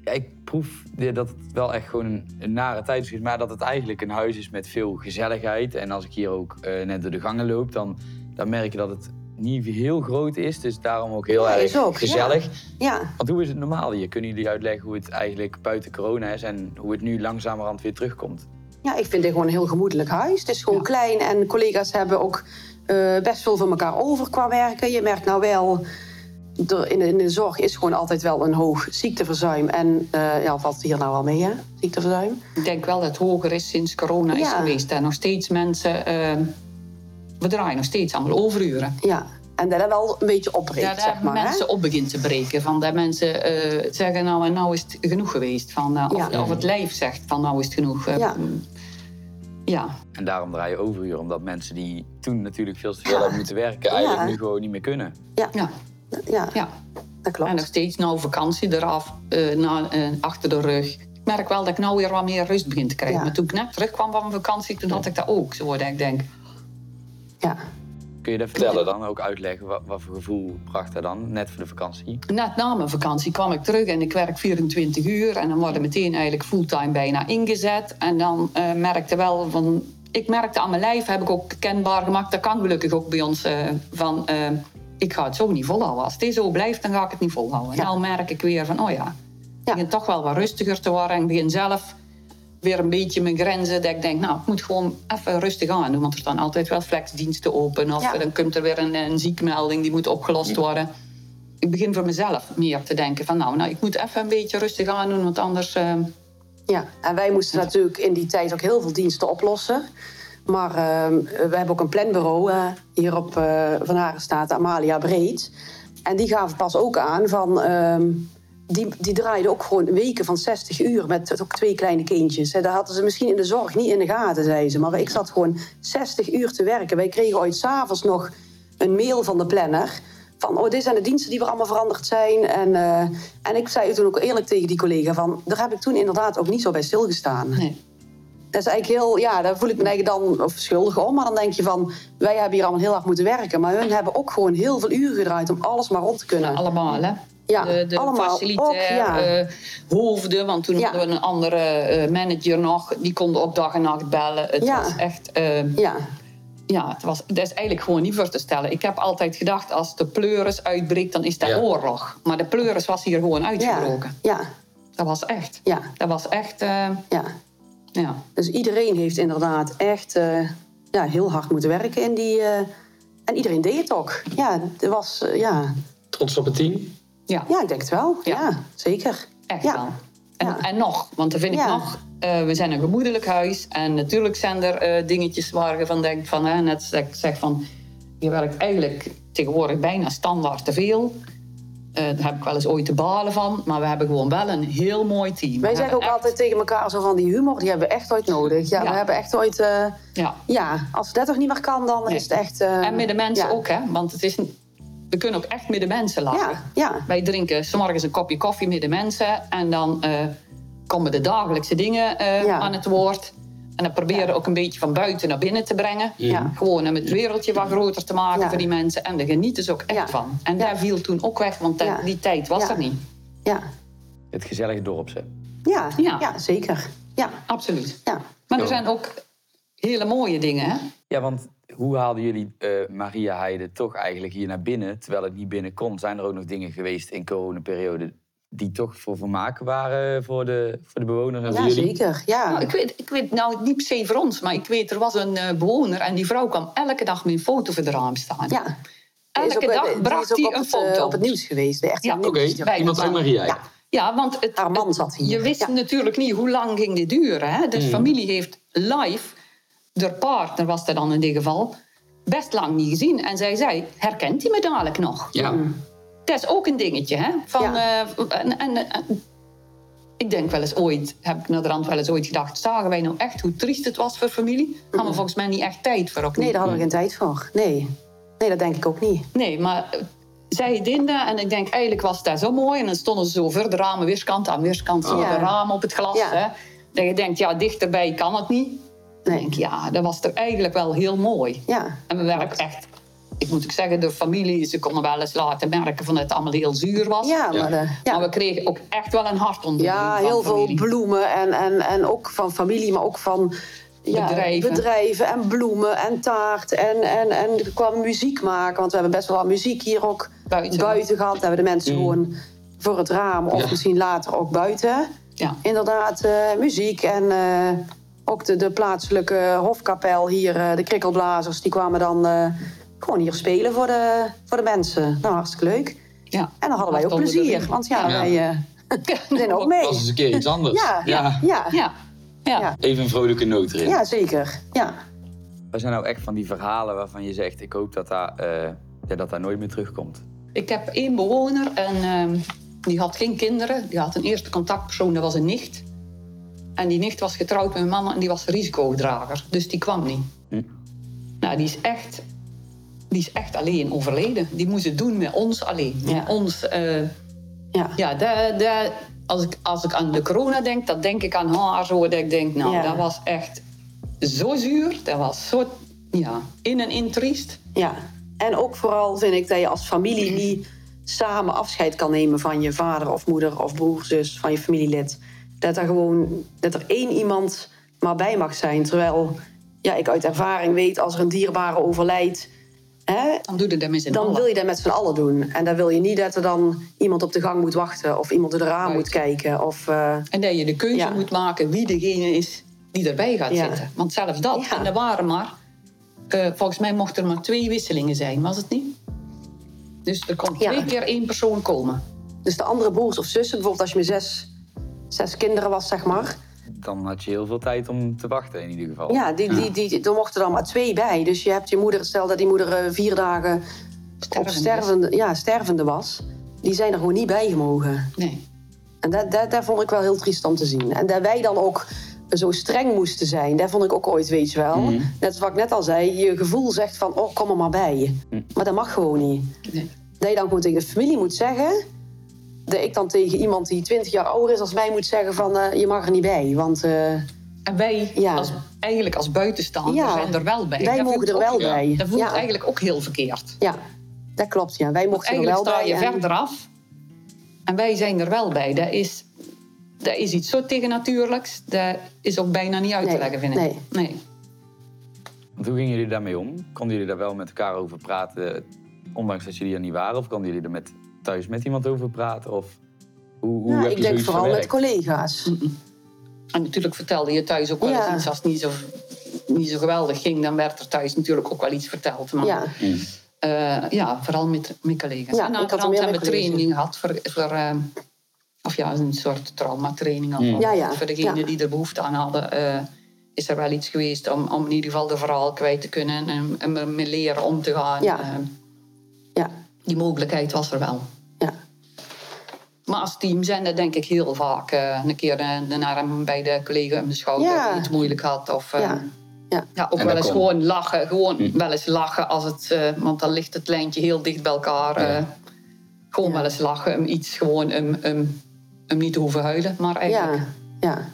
[SPEAKER 2] Ja, ik proef dat het wel echt gewoon een, een nare tijd is, maar dat het eigenlijk een huis is met veel gezelligheid. En als ik hier ook eh, net door de gangen loop, dan, dan merk je dat het niet heel groot is. Dus daarom ook heel
[SPEAKER 3] Ja,
[SPEAKER 2] erg
[SPEAKER 3] ook,
[SPEAKER 2] gezellig.
[SPEAKER 3] Ja,
[SPEAKER 2] Want hoe is het normaal hier? Kunnen jullie uitleggen hoe het eigenlijk buiten corona is en hoe het nu langzamerhand weer terugkomt?
[SPEAKER 3] Ja, ik vind dit gewoon een heel gemoedelijk huis. Het is gewoon
[SPEAKER 4] Ja.
[SPEAKER 3] klein en collega's hebben ook eh, best veel van elkaar over qua werken. Je merkt nou wel, er, in, de, in de zorg is gewoon altijd wel een hoog ziekteverzuim. En eh, ja, valt het hier nou wel mee, hè? Ziekteverzuim.
[SPEAKER 4] Ik denk wel dat het hoger is sinds corona is geweest. En nog steeds mensen... eh, we draaien nog steeds allemaal overuren.
[SPEAKER 3] Ja, en dat er wel een beetje opbreekt,
[SPEAKER 4] Ja,
[SPEAKER 3] zeg
[SPEAKER 4] dat
[SPEAKER 3] maar. hè?
[SPEAKER 4] mensen op begint te breken. Van dat mensen eh, zeggen, nou en nou is het genoeg geweest. Van, eh, of,
[SPEAKER 3] Ja.
[SPEAKER 4] of het lijf zegt, van nou is het genoeg. Eh,
[SPEAKER 3] Ja.
[SPEAKER 4] ja.
[SPEAKER 2] En daarom draai je overuren, omdat mensen die toen natuurlijk veel te veel hebben moeten werken, eigenlijk
[SPEAKER 3] Ja.
[SPEAKER 2] nu gewoon niet meer kunnen.
[SPEAKER 3] Ja,
[SPEAKER 4] ja,
[SPEAKER 3] ja,
[SPEAKER 4] ja.
[SPEAKER 3] dat klopt.
[SPEAKER 4] En nog steeds nou vakantie eraf, eh, na, eh, achter de rug. Ik merk wel dat ik nou weer wat meer rust begin te krijgen.
[SPEAKER 3] Ja.
[SPEAKER 4] Maar toen ik net terugkwam van mijn vakantie, toen had ik dat ook. Zo dat ik denk,
[SPEAKER 3] Ja.
[SPEAKER 2] Kun je dat vertellen dan? Ook uitleggen wat, wat voor gevoel bracht dat dan, net voor de vakantie?
[SPEAKER 4] Net na mijn vakantie kwam ik terug en ik werk 24 uur. En dan worden meteen eigenlijk fulltime bijna ingezet. En dan eh, merkte wel van... Ik merkte aan mijn lijf, heb ik ook kenbaar gemaakt. Dat kan gelukkig ook bij ons. eh, van, eh, ik ga het zo niet volhouden. Als dit zo blijft, dan ga ik het niet volhouden.
[SPEAKER 3] Ja.
[SPEAKER 4] En dan merk ik weer van, oh ja... Ik
[SPEAKER 3] Ja.
[SPEAKER 4] begin toch wel wat rustiger te worden. En ik begin zelf weer een beetje mijn grenzen. Dat ik denk, nou, ik moet gewoon even rustig aan doen. Want er staan altijd wel flexdiensten open. Of
[SPEAKER 3] Ja.
[SPEAKER 4] dan komt er weer een, een ziekmelding die moet opgelost worden ik begin voor mezelf meer te denken van nou, nou ik moet even een beetje rustig aan doen, want anders. eh,
[SPEAKER 3] Ja, en wij moesten natuurlijk in die tijd ook heel veel diensten oplossen. Maar ehm, we hebben ook een planbureau eh, hier op eh Van Harenstaat, Amalia Breed. En die gaven pas ook aan van... die, die draaiden ook gewoon weken van 60 uur met ook twee kleine kindjes. Dat hadden ze misschien in de zorg niet in de gaten, zei ze. Maar ik zat gewoon 60 uur te werken. Wij kregen ooit s'avonds nog een mail van de planner... van, oh, dit zijn de diensten die weer allemaal veranderd zijn. En, eh, en ik zei toen ook eerlijk tegen die collega van... daar heb ik toen inderdaad ook niet zo bij stilgestaan.
[SPEAKER 4] nee.
[SPEAKER 3] Dat is eigenlijk heel, ja, daar voel ik me eigenlijk dan of schuldig om. Maar dan denk je van, wij hebben hier allemaal heel hard moeten werken. Maar hun hebben ook gewoon heel veel uren gedraaid om alles maar rond te kunnen.
[SPEAKER 4] allemaal hè.
[SPEAKER 3] Ja,
[SPEAKER 4] de de
[SPEAKER 3] allemaal.
[SPEAKER 4] facilitair,
[SPEAKER 3] Ook, ja.
[SPEAKER 4] eh, hoofden, want toen
[SPEAKER 3] Ja.
[SPEAKER 4] hadden we een andere eh, manager nog, die konden op dag en nacht bellen. Het
[SPEAKER 3] Ja.
[SPEAKER 4] was echt, eh,
[SPEAKER 3] Ja,
[SPEAKER 4] ja, het was, dat is eigenlijk gewoon niet voor te stellen. Ik heb altijd gedacht, als de pleuris uitbreekt, dan is dat
[SPEAKER 2] Ja.
[SPEAKER 4] oorlog. Maar de pleuris was hier gewoon uitgebroken.
[SPEAKER 3] ja,
[SPEAKER 4] Dat was echt.
[SPEAKER 3] ja,
[SPEAKER 4] Dat was echt, eh,
[SPEAKER 3] ja.
[SPEAKER 4] ja.
[SPEAKER 3] Dus iedereen heeft inderdaad echt eh, ja, heel hard moeten werken in die... eh, en iedereen deed het ook. Ja, er was, ja.
[SPEAKER 2] Trots op het team?
[SPEAKER 4] Ja.
[SPEAKER 3] ja, ik denk het wel.
[SPEAKER 4] Ja.
[SPEAKER 3] Ja, zeker.
[SPEAKER 4] Echt
[SPEAKER 3] Ja.
[SPEAKER 4] wel. En,
[SPEAKER 3] Ja.
[SPEAKER 4] en nog, want dan vind ik nog, eh, we zijn een gemoedelijk huis. En natuurlijk zijn er eh, dingetjes waar je van denkt, van, hè, net ik zeg van, je werkt eigenlijk tegenwoordig bijna standaard te veel. Eh, daar heb ik wel eens ooit te balen van. Maar we hebben gewoon wel een heel mooi team.
[SPEAKER 3] Wij zeggen ook
[SPEAKER 4] echt-
[SPEAKER 3] altijd tegen elkaar zo van die humor, die hebben we echt ooit nodig. Ja,
[SPEAKER 4] Ja.
[SPEAKER 3] we hebben echt ooit...
[SPEAKER 4] Ja.
[SPEAKER 3] ja, als dat toch niet meer kan, dan
[SPEAKER 4] Nee.
[SPEAKER 3] is het echt...
[SPEAKER 4] En met de mensen
[SPEAKER 3] ja.
[SPEAKER 4] ook, hè. Want het is, we kunnen ook echt met de mensen lachen.
[SPEAKER 3] Ja, ja.
[SPEAKER 4] Wij drinken 's morgens een kopje koffie met de mensen. En dan eh, komen de dagelijkse dingen eh,
[SPEAKER 3] Ja.
[SPEAKER 4] aan het woord. En dan proberen we ook een beetje van buiten naar binnen te brengen.
[SPEAKER 3] Ja.
[SPEAKER 4] Gewoon om het wereldje wat groter te maken
[SPEAKER 3] Ja.
[SPEAKER 4] voor die mensen. En daar genieten ze ook echt
[SPEAKER 3] Ja.
[SPEAKER 4] van. En
[SPEAKER 3] Ja.
[SPEAKER 4] daar viel toen ook weg, want dat- die tijd was
[SPEAKER 3] Ja.
[SPEAKER 4] er niet.
[SPEAKER 3] Ja.
[SPEAKER 2] Het gezellige dorpse.
[SPEAKER 3] Ja.
[SPEAKER 4] Ja.
[SPEAKER 3] Ja. zeker. Ja,
[SPEAKER 4] Absoluut.
[SPEAKER 3] ja.
[SPEAKER 4] Maar er zijn ook hele mooie dingen, hè?
[SPEAKER 2] Ja, want hoe haalden jullie eh, Maria Heide toch eigenlijk hier naar binnen, terwijl het niet binnen kon? Zijn er ook nog dingen geweest in coronaperiode die toch voor vermaak waren voor de, voor de bewoners en
[SPEAKER 3] ja
[SPEAKER 2] jullie?
[SPEAKER 3] zeker. Ja.
[SPEAKER 4] Nou, ik, weet, ik weet nou niet per se voor ons, maar ik weet, er was een eh, bewoner en die vrouw kwam elke dag met een foto voor de raam staan.
[SPEAKER 3] ja.
[SPEAKER 4] Elke dag bracht hij een
[SPEAKER 3] het, eh,
[SPEAKER 4] foto.
[SPEAKER 3] op het nieuws geweest. Echt
[SPEAKER 4] Ja.
[SPEAKER 2] Oké, iemand van Maria Heide.
[SPEAKER 3] Ja.
[SPEAKER 4] Ja, want het,
[SPEAKER 3] Haar man zat hier.
[SPEAKER 4] je wist
[SPEAKER 3] Ja.
[SPEAKER 4] natuurlijk niet hoe lang ging dit duren. Hè? De familie heeft live, de partner was er dan in dit geval, best lang niet gezien. En zij zei, herkent hij me dadelijk nog?
[SPEAKER 2] Ja.
[SPEAKER 4] Dat is ook een dingetje, hè? Van,
[SPEAKER 3] Ja.
[SPEAKER 4] eh, en, en, en- ik denk wel eens ooit, heb ik naar de rand wel eens ooit gedacht, zagen wij nou echt hoe triest het was voor familie? Hadden we volgens mij niet echt tijd voor. Ook
[SPEAKER 3] Nee,
[SPEAKER 4] niet.
[SPEAKER 3] daar hadden we geen tijd voor. Nee. Nee, dat denk ik ook niet.
[SPEAKER 4] Nee, maar zij dinden en ik denk eigenlijk was dat zo mooi. En dan stonden ze zo voor de ramen, weerskant aan weerskant, zo de ramen op het glas.
[SPEAKER 3] Ja.
[SPEAKER 4] Hè? Dat je denkt, ja, dichterbij kan het niet.
[SPEAKER 3] Nee.
[SPEAKER 4] ik, ja, dat was er eigenlijk wel heel mooi.
[SPEAKER 3] Ja.
[SPEAKER 4] En we werken echt, ik moet ook zeggen, de familie, ze konden wel eens laten merken van dat het allemaal heel zuur was.
[SPEAKER 3] Ja, maar, ja.
[SPEAKER 4] Maar we kregen ook echt wel een hart onder de
[SPEAKER 3] Ja, heel veel bloemen en, en, en ook van familie, maar ook van ja,
[SPEAKER 4] Bedrijven.
[SPEAKER 3] bedrijven en bloemen en taart. En, en, en er kwam muziek maken, want we hebben best wel wat muziek hier ook
[SPEAKER 4] Buiten.
[SPEAKER 3] buiten, gehad. Daar hebben de mensen gewoon voor het raam of
[SPEAKER 2] Ja.
[SPEAKER 3] misschien later ook buiten.
[SPEAKER 4] Ja.
[SPEAKER 3] Inderdaad, eh, muziek en eh, ook de, de plaatselijke hofkapel hier, eh, de krikkelblazers, die kwamen dan eh, gewoon hier spelen voor de, voor de mensen. Nou, hartstikke leuk.
[SPEAKER 4] Ja.
[SPEAKER 3] En dan hadden wij ook plezier, want ja,
[SPEAKER 2] Ja.
[SPEAKER 3] wij eh zijn ook mee.
[SPEAKER 2] Dat was eens een keer iets anders.
[SPEAKER 3] Ja, ja, ja.
[SPEAKER 4] Ja. Ja.
[SPEAKER 3] Ja.
[SPEAKER 2] Even een vrolijke noot erin.
[SPEAKER 3] Ja, zeker. Ja.
[SPEAKER 2] Wat zijn nou echt van die verhalen waarvan je zegt, ik hoop dat dat, eh, ja, dat, dat nooit meer terugkomt?
[SPEAKER 4] Ik heb één bewoner en ehm, die had geen kinderen. Die had een eerste contactpersoon, dat was een nicht. En die nicht was getrouwd met een man en die was risicodrager. Dus die kwam niet.
[SPEAKER 2] Hm.
[SPEAKER 4] Nou, die is echt, die is echt alleen overleden. Die moest het doen met ons alleen.
[SPEAKER 3] Ja.
[SPEAKER 4] Met ons, eh,
[SPEAKER 3] Ja.
[SPEAKER 4] ja, dat, dat, als, ik, als ik aan de corona denk, dan denk ik aan haar zo. Dat ik denk, nou,
[SPEAKER 3] Ja.
[SPEAKER 4] dat was echt zo zuur. Dat was zo, ja, in en in triest.
[SPEAKER 3] ja. En ook vooral vind ik dat je als familie niet samen afscheid kan nemen van je vader of moeder of broer, zus, van je familielid. Dat er gewoon dat er één iemand maar bij mag zijn. Terwijl ja, ik uit ervaring weet, als er een dierbare overlijdt, hè,
[SPEAKER 4] Dan doe je dat met
[SPEAKER 3] dan
[SPEAKER 4] allen.
[SPEAKER 3] wil je dat met z'n allen doen. En dan wil je niet dat er dan iemand op de gang moet wachten of iemand door de raam moet kijken. Of, eh,
[SPEAKER 4] En dat je de keuze
[SPEAKER 3] Ja.
[SPEAKER 4] moet maken wie degene is die erbij gaat
[SPEAKER 3] Ja.
[SPEAKER 4] zitten. Want zelfs dat,
[SPEAKER 3] Ja.
[SPEAKER 4] en er waren maar... eh, volgens mij mochten er maar twee wisselingen zijn, was het niet? Dus er kon twee keer één persoon komen.
[SPEAKER 3] Dus de andere broers of zussen, bijvoorbeeld als je met zes, zes kinderen was, zeg maar.
[SPEAKER 2] Dan had je heel veel tijd om te wachten in ieder geval.
[SPEAKER 3] Ja, die, die, die, er mochten dan maar twee bij. Dus je hebt je moeder, stel dat die moeder eh, vier dagen op
[SPEAKER 4] Stervende.
[SPEAKER 3] stervende, ja, stervende was. Die zijn er gewoon niet bij gemogen.
[SPEAKER 4] Nee.
[SPEAKER 3] En dat, dat, dat vond ik wel heel triest om te zien. En dat wij dan ook zo streng moesten zijn, dat vond ik ook ooit, weet je wel.
[SPEAKER 2] Mhm.
[SPEAKER 3] Net wat ik net al zei, je gevoel zegt van, oh, kom er maar bij.
[SPEAKER 2] Mhm.
[SPEAKER 3] Maar dat mag gewoon niet.
[SPEAKER 4] nee.
[SPEAKER 3] Dat je dan gewoon tegen de familie moet zeggen... dat ik dan tegen iemand die 20 jaar ouder is als mij moet zeggen van... eh, je mag er niet bij, want eh,
[SPEAKER 4] En wij,
[SPEAKER 3] Ja.
[SPEAKER 4] als, eigenlijk als buitenstaander,
[SPEAKER 3] Ja.
[SPEAKER 4] zijn er wel bij.
[SPEAKER 3] wij
[SPEAKER 4] Dat
[SPEAKER 3] mogen er
[SPEAKER 4] ook-
[SPEAKER 3] wel
[SPEAKER 2] ja.
[SPEAKER 3] bij.
[SPEAKER 4] Dat voelt
[SPEAKER 3] ja.
[SPEAKER 4] eigenlijk ook heel verkeerd.
[SPEAKER 3] ja, dat klopt. Ja. Wij mochten er
[SPEAKER 4] eigenlijk
[SPEAKER 3] wel
[SPEAKER 4] sta
[SPEAKER 3] bij.
[SPEAKER 4] je
[SPEAKER 3] en-
[SPEAKER 4] verder af. En wij zijn er wel bij. Dat is, dat is iets zo tegennatuurlijks. Dat is ook bijna niet uit te
[SPEAKER 3] Nee,
[SPEAKER 4] leggen, vind ik.
[SPEAKER 3] nee.
[SPEAKER 4] nee.
[SPEAKER 2] Want hoe gingen jullie daarmee om? Konden jullie daar wel met elkaar over praten, ondanks dat jullie er niet waren? Of konden jullie er met, thuis met iemand over praten? Of hoe, hoe
[SPEAKER 3] Ja,
[SPEAKER 2] heb
[SPEAKER 3] ik
[SPEAKER 2] je
[SPEAKER 3] denk vooral met collega's.
[SPEAKER 4] En natuurlijk vertelde je thuis ook wel eens
[SPEAKER 3] Ja.
[SPEAKER 4] iets als het niet zo, niet zo geweldig ging. Dan werd er thuis natuurlijk ook wel iets verteld. Maar
[SPEAKER 3] Ja.
[SPEAKER 2] Mm.
[SPEAKER 4] eh, ja, vooral met, met collega's.
[SPEAKER 3] Ja,
[SPEAKER 4] en
[SPEAKER 3] ik had collega's.
[SPEAKER 4] training gehad voor... voor eh, of ja, een soort traumatraining.
[SPEAKER 2] Mm.
[SPEAKER 3] Ja, ja,
[SPEAKER 4] Voor degenen
[SPEAKER 3] ja.
[SPEAKER 4] die er behoefte aan hadden... eh, is er wel iets geweest om, om in ieder geval de verhaal kwijt te kunnen... en, en ermee leren om te gaan. Die mogelijkheid was er wel.
[SPEAKER 3] ja.
[SPEAKER 4] Maar als team zijn dat denk ik heel vaak. eh, een keer naar hem bij de collega om de schouder
[SPEAKER 3] Ja.
[SPEAKER 4] het moeilijk had. Of, eh,
[SPEAKER 3] Ja. Ja.
[SPEAKER 4] ja, ook
[SPEAKER 2] En
[SPEAKER 4] wel eens
[SPEAKER 2] kon.
[SPEAKER 4] gewoon lachen. Gewoon
[SPEAKER 2] Hm.
[SPEAKER 4] wel eens lachen als het... eh, want dan ligt het lijntje heel dicht bij elkaar. eh. Gewoon
[SPEAKER 3] Ja.
[SPEAKER 4] wel eens lachen. Om iets gewoon... Om, om, om niet te hoeven huilen. Maar eigenlijk...
[SPEAKER 3] Ja. Ja.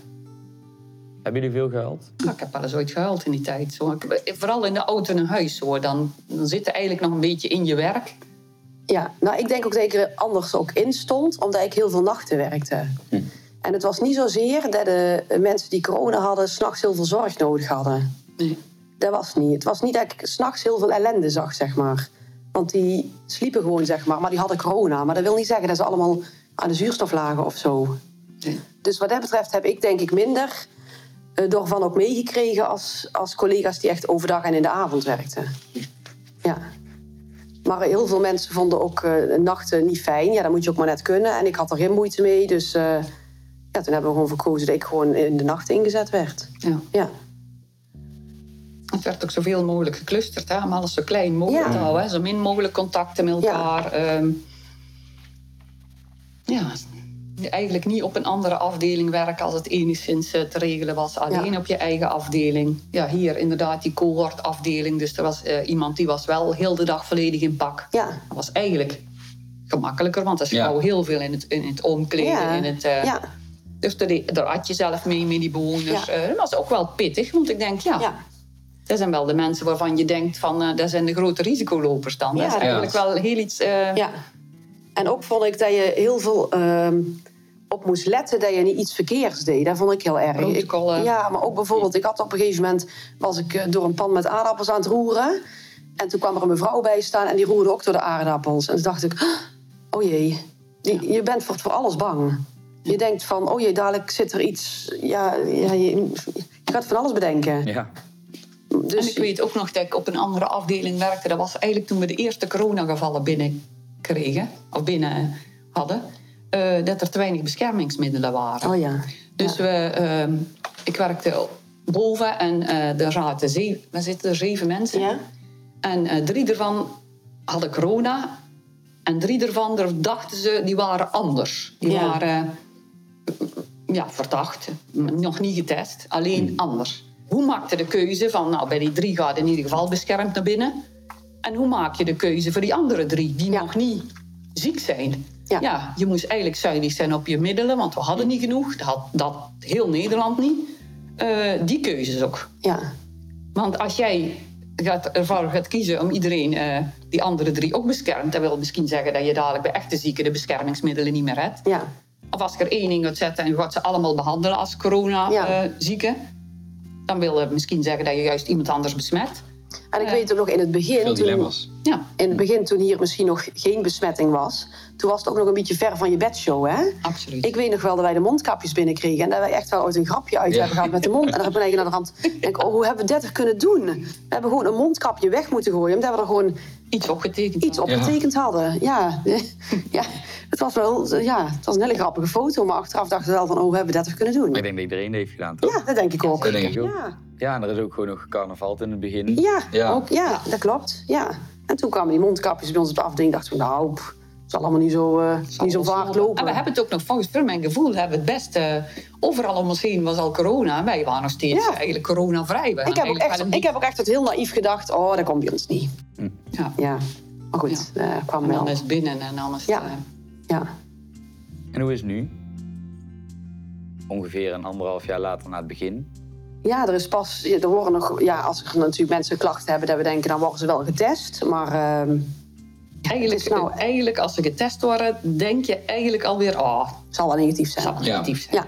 [SPEAKER 2] Hebben jullie veel gehuild?
[SPEAKER 4] Ja, ik heb wel eens ooit gehuild in die tijd. Zo. Ik- Vooral in de auto naar huis. Hoor. Dan, dan zit je eigenlijk nog een beetje in je werk.
[SPEAKER 3] Ja, nou ik denk ook dat ik er anders ook in stond, omdat ik heel veel nachten werkte.
[SPEAKER 2] Hm.
[SPEAKER 3] En het was niet zozeer dat de mensen die corona hadden, s'nachts heel veel zorg nodig hadden.
[SPEAKER 4] Nee.
[SPEAKER 3] Dat was niet. Het was niet dat ik s'nachts heel veel ellende zag, zeg maar. Want die sliepen gewoon, zeg maar, maar die hadden corona. Maar dat wil niet zeggen dat ze allemaal aan de zuurstof lagen of zo.
[SPEAKER 4] Nee.
[SPEAKER 3] Dus wat dat betreft heb ik denk ik minder eh, doorvan ook meegekregen als, als collega's die echt overdag en in de avond werkten. Ja. Maar heel veel mensen vonden ook eh, nachten niet fijn. Ja, dat moet je ook maar net kunnen. En ik had er geen moeite mee. Dus eh, ja, toen hebben we gewoon verkozen dat ik gewoon in de nacht ingezet werd.
[SPEAKER 4] Ja.
[SPEAKER 3] Ja,
[SPEAKER 4] Het werd ook zoveel mogelijk geclusterd, hè, om alles zo klein mogelijk
[SPEAKER 3] Ja.
[SPEAKER 4] te houden. Hè, zo min mogelijk contacten met
[SPEAKER 3] Ja.
[SPEAKER 4] elkaar. Ehm, ja, eigenlijk niet op een andere afdeling werken als het enigszins eh, te regelen was. Alleen
[SPEAKER 3] Ja.
[SPEAKER 4] op je eigen afdeling. Ja, hier inderdaad die cohortafdeling. Dus er was eh, iemand die was wel heel de dag volledig in pak.
[SPEAKER 3] ja,
[SPEAKER 4] Dat was eigenlijk gemakkelijker, want er is
[SPEAKER 2] Ja.
[SPEAKER 4] heel veel in het, in het omkleden.
[SPEAKER 3] ja.
[SPEAKER 4] In het, eh,
[SPEAKER 3] ja,
[SPEAKER 4] Dus daar, daar had je zelf mee met die bewoners.
[SPEAKER 3] Ja.
[SPEAKER 4] Dat was ook wel pittig, want ik denk, ja,
[SPEAKER 3] ja.
[SPEAKER 4] dat zijn wel de mensen waarvan je denkt van, eh, dat zijn de grote risicolopers dan.
[SPEAKER 3] Ja,
[SPEAKER 4] dat is
[SPEAKER 3] ja.
[SPEAKER 4] eigenlijk wel heel iets... eh,
[SPEAKER 3] ja. En ook vond ik dat je heel veel ehm, op moest letten dat je niet iets verkeerds deed. Dat vond ik heel erg. Ik- ja, maar ook bijvoorbeeld, ik had op een gegeven moment was ik eh, door een pan met aardappels aan het roeren. En toen kwam er een mevrouw bij staan en die roerde ook door de aardappels. En toen dacht ik, oh jee, je, je bent voor, voor alles bang. Je denkt van, oh jee, dadelijk zit er iets. Ja, ja je, je gaat van alles bedenken.
[SPEAKER 2] Ja.
[SPEAKER 3] Dus,
[SPEAKER 4] En ik weet ook nog dat ik op een andere afdeling werkte. Dat was eigenlijk toen we de eerste coronagevallen binnenkregen, of binnen hadden, eh, dat er te weinig beschermingsmiddelen waren.
[SPEAKER 3] Oh ja.
[SPEAKER 4] Dus we, ehm, ik werkte boven en eh er zaten zeven, we zitten er zeven mensen.
[SPEAKER 3] Ja?
[SPEAKER 4] En eh, drie ervan hadden corona. En drie ervan daar dachten ze, die waren anders. Die
[SPEAKER 3] Ja.
[SPEAKER 4] waren eh, ja, verdacht, nog niet getest, alleen anders. Hoe maakte de keuze van, nou bij die drie gaat in ieder geval beschermd naar binnen. En hoe maak je de keuze voor die andere drie die
[SPEAKER 3] Ja.
[SPEAKER 4] nog niet ziek zijn?
[SPEAKER 3] Ja.
[SPEAKER 4] je moest eigenlijk zuinig zijn op je middelen, want we hadden niet genoeg. Dat had dat heel Nederland niet. Eh, die keuzes ook.
[SPEAKER 3] Ja.
[SPEAKER 4] Want als jij gaat, ervoor gaat kiezen om iedereen, eh, die andere drie ook beschermt, dat wil misschien zeggen dat je dadelijk bij echte zieken de beschermingsmiddelen niet meer hebt.
[SPEAKER 3] Ja.
[SPEAKER 4] Of als ik er één in gaat zetten en je gaat ze allemaal behandelen als
[SPEAKER 3] Ja.
[SPEAKER 4] corona-zieken, dan wil het misschien zeggen dat je juist iemand anders besmet.
[SPEAKER 3] En ik
[SPEAKER 4] Ja.
[SPEAKER 3] weet ook nog in het begin.
[SPEAKER 2] Veel
[SPEAKER 3] toen-
[SPEAKER 2] dilemma's.
[SPEAKER 4] Ja,
[SPEAKER 3] in het begin, toen hier misschien nog geen besmetting was, toen was het ook nog een beetje ver van je bedshow, hè?
[SPEAKER 4] absoluut.
[SPEAKER 3] Ik weet nog wel dat wij de mondkapjes binnenkregen en dat wij echt wel ooit een grapje uit
[SPEAKER 2] Ja.
[SPEAKER 3] hebben gehad met de mond. En dan heb ik naar de rand. Denk, oh, hoe hebben we dit er kunnen doen? We hebben gewoon een mondkapje weg moeten gooien, omdat we er gewoon
[SPEAKER 4] Iets opgetekend.
[SPEAKER 3] iets op
[SPEAKER 2] Ja.
[SPEAKER 3] getekend hadden. Ja. ja, het was wel, ja, het was een hele grappige foto, maar achteraf dachten we wel van, oh, hebben we dit er kunnen doen?
[SPEAKER 2] Maar ik denk dat iedereen dat heeft gedaan, toch?
[SPEAKER 3] Ja, dat denk ik ook.
[SPEAKER 2] Dat denk ik ook.
[SPEAKER 3] Ja,
[SPEAKER 2] Ja, en er is ook gewoon nog carnaval in het begin.
[SPEAKER 3] ja,
[SPEAKER 2] Ja.
[SPEAKER 3] Ook, ja dat klopt. Ja. En toen kwamen die mondkapjes bij ons op de afdeling. dachten we, nou, pff, het zal allemaal niet zo, eh, niet zo vaak lopen.
[SPEAKER 4] En we hebben het ook nog, volgens voor mijn gevoel, hebben we het best... eh, overal om ons heen was al corona. En wij waren nog steeds
[SPEAKER 3] Ja.
[SPEAKER 4] eigenlijk coronavrij. We
[SPEAKER 3] Ik heb, ook echt, ik heb ook echt wat heel naïef gedacht, oh, dat komt bij ons niet.
[SPEAKER 4] Ja.
[SPEAKER 3] Ja, maar goed, eh kwam
[SPEAKER 4] En dan
[SPEAKER 3] wel.
[SPEAKER 4] is binnen en dan is het...
[SPEAKER 3] Ja.
[SPEAKER 4] eh,
[SPEAKER 3] Ja.
[SPEAKER 2] En hoe is het nu? Ongeveer een anderhalf jaar later na het begin.
[SPEAKER 3] ja, er is pas, ja, er worden nog, ja, als er natuurlijk mensen klachten hebben, dat we denken, dan worden ze wel getest. Maar ehm,
[SPEAKER 4] Eigenlijk,
[SPEAKER 3] is nou-
[SPEAKER 4] eigenlijk als ze getest worden, denk je eigenlijk alweer... Oh,
[SPEAKER 3] het zal wel negatief zijn.
[SPEAKER 4] zal negatief zijn.
[SPEAKER 3] Ja,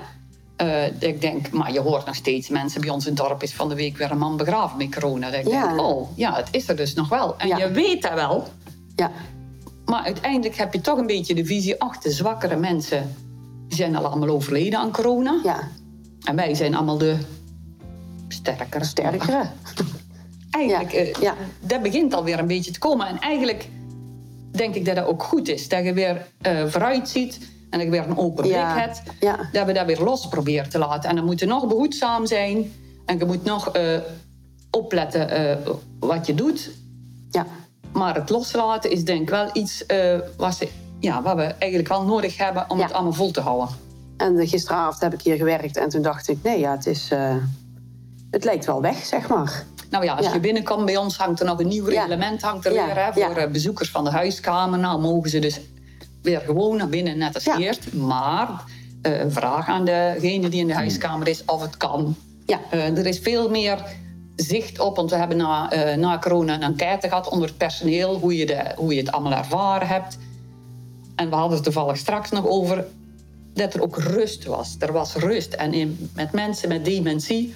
[SPEAKER 4] Eh, ik denk, maar je hoort nog steeds mensen bij ons in het dorp is van de week weer een man begraven met corona. Dat ik
[SPEAKER 3] Ja.
[SPEAKER 4] denk, oh, ja, het is er dus nog wel. En
[SPEAKER 3] Ja.
[SPEAKER 4] je weet dat wel.
[SPEAKER 3] ja,
[SPEAKER 4] Maar uiteindelijk heb je toch een beetje de visie, ach, de zwakkere mensen zijn al allemaal overleden aan corona.
[SPEAKER 3] ja.
[SPEAKER 4] En wij zijn allemaal de sterkere.
[SPEAKER 3] Sterkere.
[SPEAKER 4] Eigenlijk,
[SPEAKER 3] Ja.
[SPEAKER 4] eh,
[SPEAKER 3] Ja.
[SPEAKER 4] dat begint alweer een beetje te komen. En eigenlijk denk ik dat dat ook goed is. Dat je weer eh, vooruit ziet en je weer een open blik
[SPEAKER 3] Ja.
[SPEAKER 4] hebt.
[SPEAKER 3] Ja.
[SPEAKER 4] Dat we dat weer los proberen te laten. En dan moet je nog behoedzaam zijn. En je moet nog eh, opletten eh, wat je doet.
[SPEAKER 3] Ja.
[SPEAKER 4] Maar het loslaten is denk ik wel iets eh, wat ze ja, wat we eigenlijk wel nodig hebben om
[SPEAKER 3] Ja.
[SPEAKER 4] het allemaal vol te houden.
[SPEAKER 3] En gisteravond heb ik hier gewerkt en toen dacht ik, nee, ja, het is... het lijkt wel weg, zeg maar.
[SPEAKER 4] Nou ja, als
[SPEAKER 3] Ja.
[SPEAKER 4] je binnenkomt bij ons hangt er nog een nieuw
[SPEAKER 3] Ja.
[SPEAKER 4] reglement hangt er
[SPEAKER 3] Ja,
[SPEAKER 4] weer hè, voor bezoekers van de huiskamer. Nou mogen ze dus weer gewoon naar binnen, net als
[SPEAKER 3] Ja.
[SPEAKER 4] eerst. Maar een vraag aan degene die in de huiskamer is of het kan.
[SPEAKER 3] Ja.
[SPEAKER 4] Eh, er is veel meer zicht op, want we hebben na, eh, na corona een enquête gehad onder het personeel, hoe je, de, hoe je het allemaal ervaren hebt. En we hadden het toevallig straks nog over dat er ook rust was. Er was rust. En in, met mensen met dementie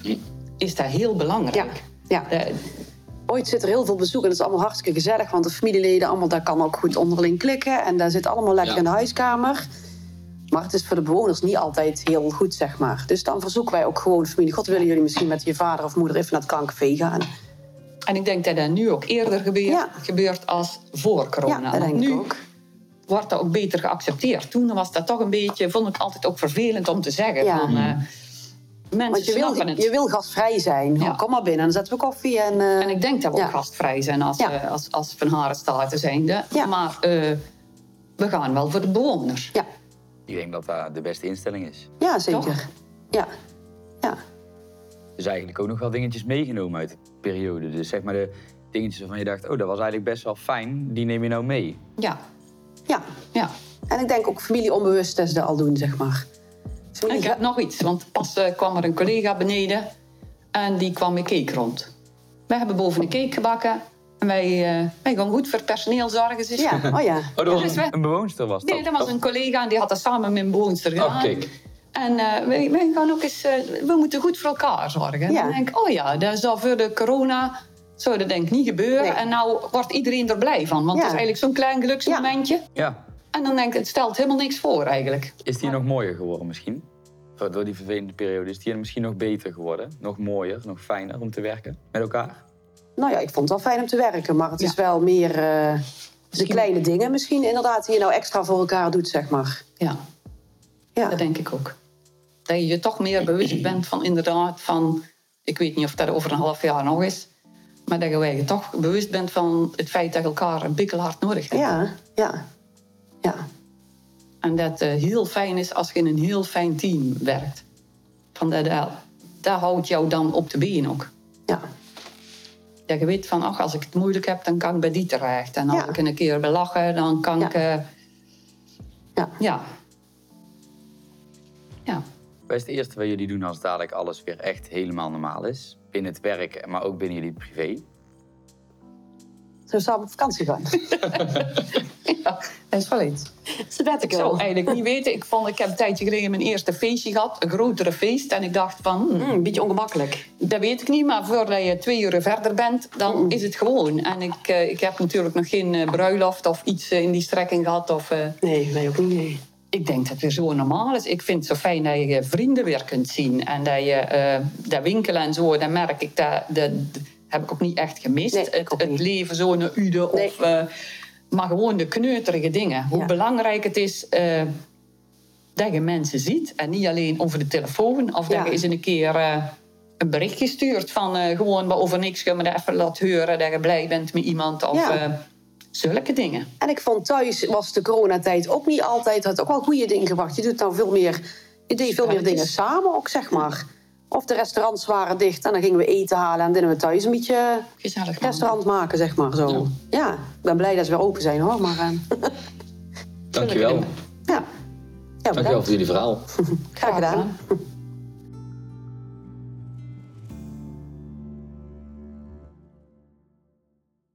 [SPEAKER 4] is dat heel
[SPEAKER 3] Ja,
[SPEAKER 4] belangrijk.
[SPEAKER 3] ja.
[SPEAKER 4] Eh,
[SPEAKER 3] Ooit zit er heel veel bezoek en dat is allemaal hartstikke gezellig. Want de familieleden, allemaal, daar kan ook goed onderling klikken. En daar zit allemaal lekker
[SPEAKER 5] Ja.
[SPEAKER 3] in de huiskamer. Maar het is voor de bewoners niet altijd heel goed, zeg maar. Dus dan verzoeken wij ook gewoon familie... God, willen jullie misschien met je vader of moeder even naar het kankervee gaan?
[SPEAKER 4] En ik denk dat dat nu ook eerder gebeurt,
[SPEAKER 3] Ja.
[SPEAKER 4] gebeurt als voor corona.
[SPEAKER 3] Ja, dat
[SPEAKER 4] Want
[SPEAKER 3] denk ik
[SPEAKER 4] nu
[SPEAKER 3] ook.
[SPEAKER 4] wordt dat ook beter geaccepteerd. Toen was dat toch een beetje, vond ik altijd ook vervelend om te zeggen.
[SPEAKER 3] Ja.
[SPEAKER 4] Van, eh, mensen
[SPEAKER 3] Want je wil,
[SPEAKER 4] het.
[SPEAKER 3] je wil gastvrij zijn.
[SPEAKER 4] Ja.
[SPEAKER 3] Kom maar binnen, dan zetten we koffie en... eh,
[SPEAKER 4] En ik denk dat we
[SPEAKER 3] Ja.
[SPEAKER 4] ook gastvrij zijn als,
[SPEAKER 3] Ja.
[SPEAKER 4] eh, als, als Van Haren Staten zijnde.
[SPEAKER 3] Ja.
[SPEAKER 4] Maar eh, we gaan wel voor de bewoners.
[SPEAKER 3] ja.
[SPEAKER 2] Ik denk dat dat de beste instelling is.
[SPEAKER 3] ja, zeker.
[SPEAKER 4] Toch?
[SPEAKER 3] Ja. ja.
[SPEAKER 2] Dus eigenlijk ook nog wel dingetjes meegenomen uit de periode. Dus zeg maar de dingetjes waarvan je dacht, oh, dat was eigenlijk best wel fijn. Die neem je nou mee.
[SPEAKER 4] Ja,
[SPEAKER 3] ja.
[SPEAKER 4] ja.
[SPEAKER 3] En ik denk ook familie onbewust dat ze dat al doen, zeg maar.
[SPEAKER 4] En ik heb nog iets, want pas eh, kwam er een collega beneden en die kwam met cake rond. Wij hebben boven een cake gebakken en wij, eh, wij gaan goed voor het personeel zorgen. Is-
[SPEAKER 3] Ja, oh ja.
[SPEAKER 2] Oh, dat was
[SPEAKER 4] Dus wij-
[SPEAKER 2] een, een bewoonster was dat?
[SPEAKER 4] Nee, dat was een collega en die had dat samen met een bewoonster gedaan.
[SPEAKER 2] Oh, kijk.
[SPEAKER 4] En eh, wij, wij gaan ook eens, we moeten goed voor elkaar zorgen. En
[SPEAKER 3] Ja.
[SPEAKER 4] dan denk ik, oh ja, dat zou voor de corona zou dat denk ik niet gebeuren.
[SPEAKER 3] Nee.
[SPEAKER 4] En nou wordt iedereen er blij van, want
[SPEAKER 3] Ja.
[SPEAKER 4] het is eigenlijk zo'n klein geluksmomentje.
[SPEAKER 2] Ja.
[SPEAKER 4] En dan denk ik, het stelt helemaal niks voor eigenlijk.
[SPEAKER 2] Is die nog mooier geworden misschien? Door- Door die vervelende periode is die misschien nog beter geworden? Nog mooier, nog fijner om te werken met elkaar?
[SPEAKER 3] Nou ja, ik vond het wel fijn om te werken, maar het is wel meer eh, de kleine dingen misschien inderdaad die je nou extra voor elkaar doet, zeg maar.
[SPEAKER 4] Ja,
[SPEAKER 3] Ja,
[SPEAKER 4] dat denk ik ook. Dat je je toch meer bewust bent van inderdaad van... Ik weet niet of dat over een half jaar nog is. Maar dat je je toch bewust bent van het feit dat je elkaar een bikkelhard nodig hebt.
[SPEAKER 3] ja, ja. ja.
[SPEAKER 4] En dat het heel fijn is als je in een heel fijn team werkt. Van dat, dat, dat houdt jou dan op de been ook.
[SPEAKER 3] ja.
[SPEAKER 4] Dat je weet van, ach, als ik het moeilijk heb, dan kan ik bij die terecht. En als
[SPEAKER 3] Ja.
[SPEAKER 4] ik een keer wil lachen, dan kan
[SPEAKER 3] Ja.
[SPEAKER 4] ik... eh,
[SPEAKER 3] Ja.
[SPEAKER 4] ja. Ja.
[SPEAKER 2] Wat is het eerste wat jullie doen als dadelijk alles weer echt helemaal normaal is? Binnen het werk, maar ook binnen jullie privé?
[SPEAKER 3] We samen op vakantie gaan?
[SPEAKER 4] ja, dat is wel iets. Ik zou eigenlijk niet weten. Ik, vond, ik heb een tijdje geleden mijn eerste feestje gehad. Een grotere feest. En ik dacht van, hmm,
[SPEAKER 3] Mm, een beetje ongemakkelijk.
[SPEAKER 4] dat weet ik niet. Maar voordat je twee uur verder bent, dan is het gewoon. En ik, eh, ik heb natuurlijk nog geen eh, bruiloft of iets eh, in die strekking gehad. Of,
[SPEAKER 3] Nee, nee, ook niet. Nee.
[SPEAKER 4] ik denk dat het weer zo normaal is. Ik vind het zo fijn dat je vrienden weer kunt zien. En dat je dat winkelen en zo, dan merk ik dat... dat heb ik ook niet echt gemist.
[SPEAKER 3] Nee,
[SPEAKER 4] het,
[SPEAKER 3] ook
[SPEAKER 4] het
[SPEAKER 3] niet.
[SPEAKER 4] leven zo een ude
[SPEAKER 3] Nee.
[SPEAKER 4] of... eh, maar gewoon de kneuterige dingen. Hoe
[SPEAKER 3] Ja.
[SPEAKER 4] belangrijk het is eh, dat je mensen ziet. En niet alleen over de telefoon. Of
[SPEAKER 3] Ja.
[SPEAKER 4] dat je eens een keer eh, een berichtje stuurt van gewoon over niks. Je me dat even laat horen dat je blij bent met iemand. Of
[SPEAKER 3] Ja.
[SPEAKER 4] zulke dingen.
[SPEAKER 3] En ik vond thuis was de coronatijd ook niet altijd... had ook wel goede dingen gebracht. Je doet nou veel meer... Je deed veel meer dingen samen ook, zeg maar. Of de restaurants waren dicht en dan gingen we eten halen... en deden we thuis een beetje
[SPEAKER 4] Gezellig. man.
[SPEAKER 3] restaurant maken, zeg maar. Zo. Ja. ik ben blij dat ze weer open zijn, hoor. Maar eh,
[SPEAKER 5] Dankjewel.
[SPEAKER 3] ja. ja,
[SPEAKER 5] Dankjewel
[SPEAKER 3] bedankt.
[SPEAKER 5] voor jullie verhaal.
[SPEAKER 3] Graag gedaan.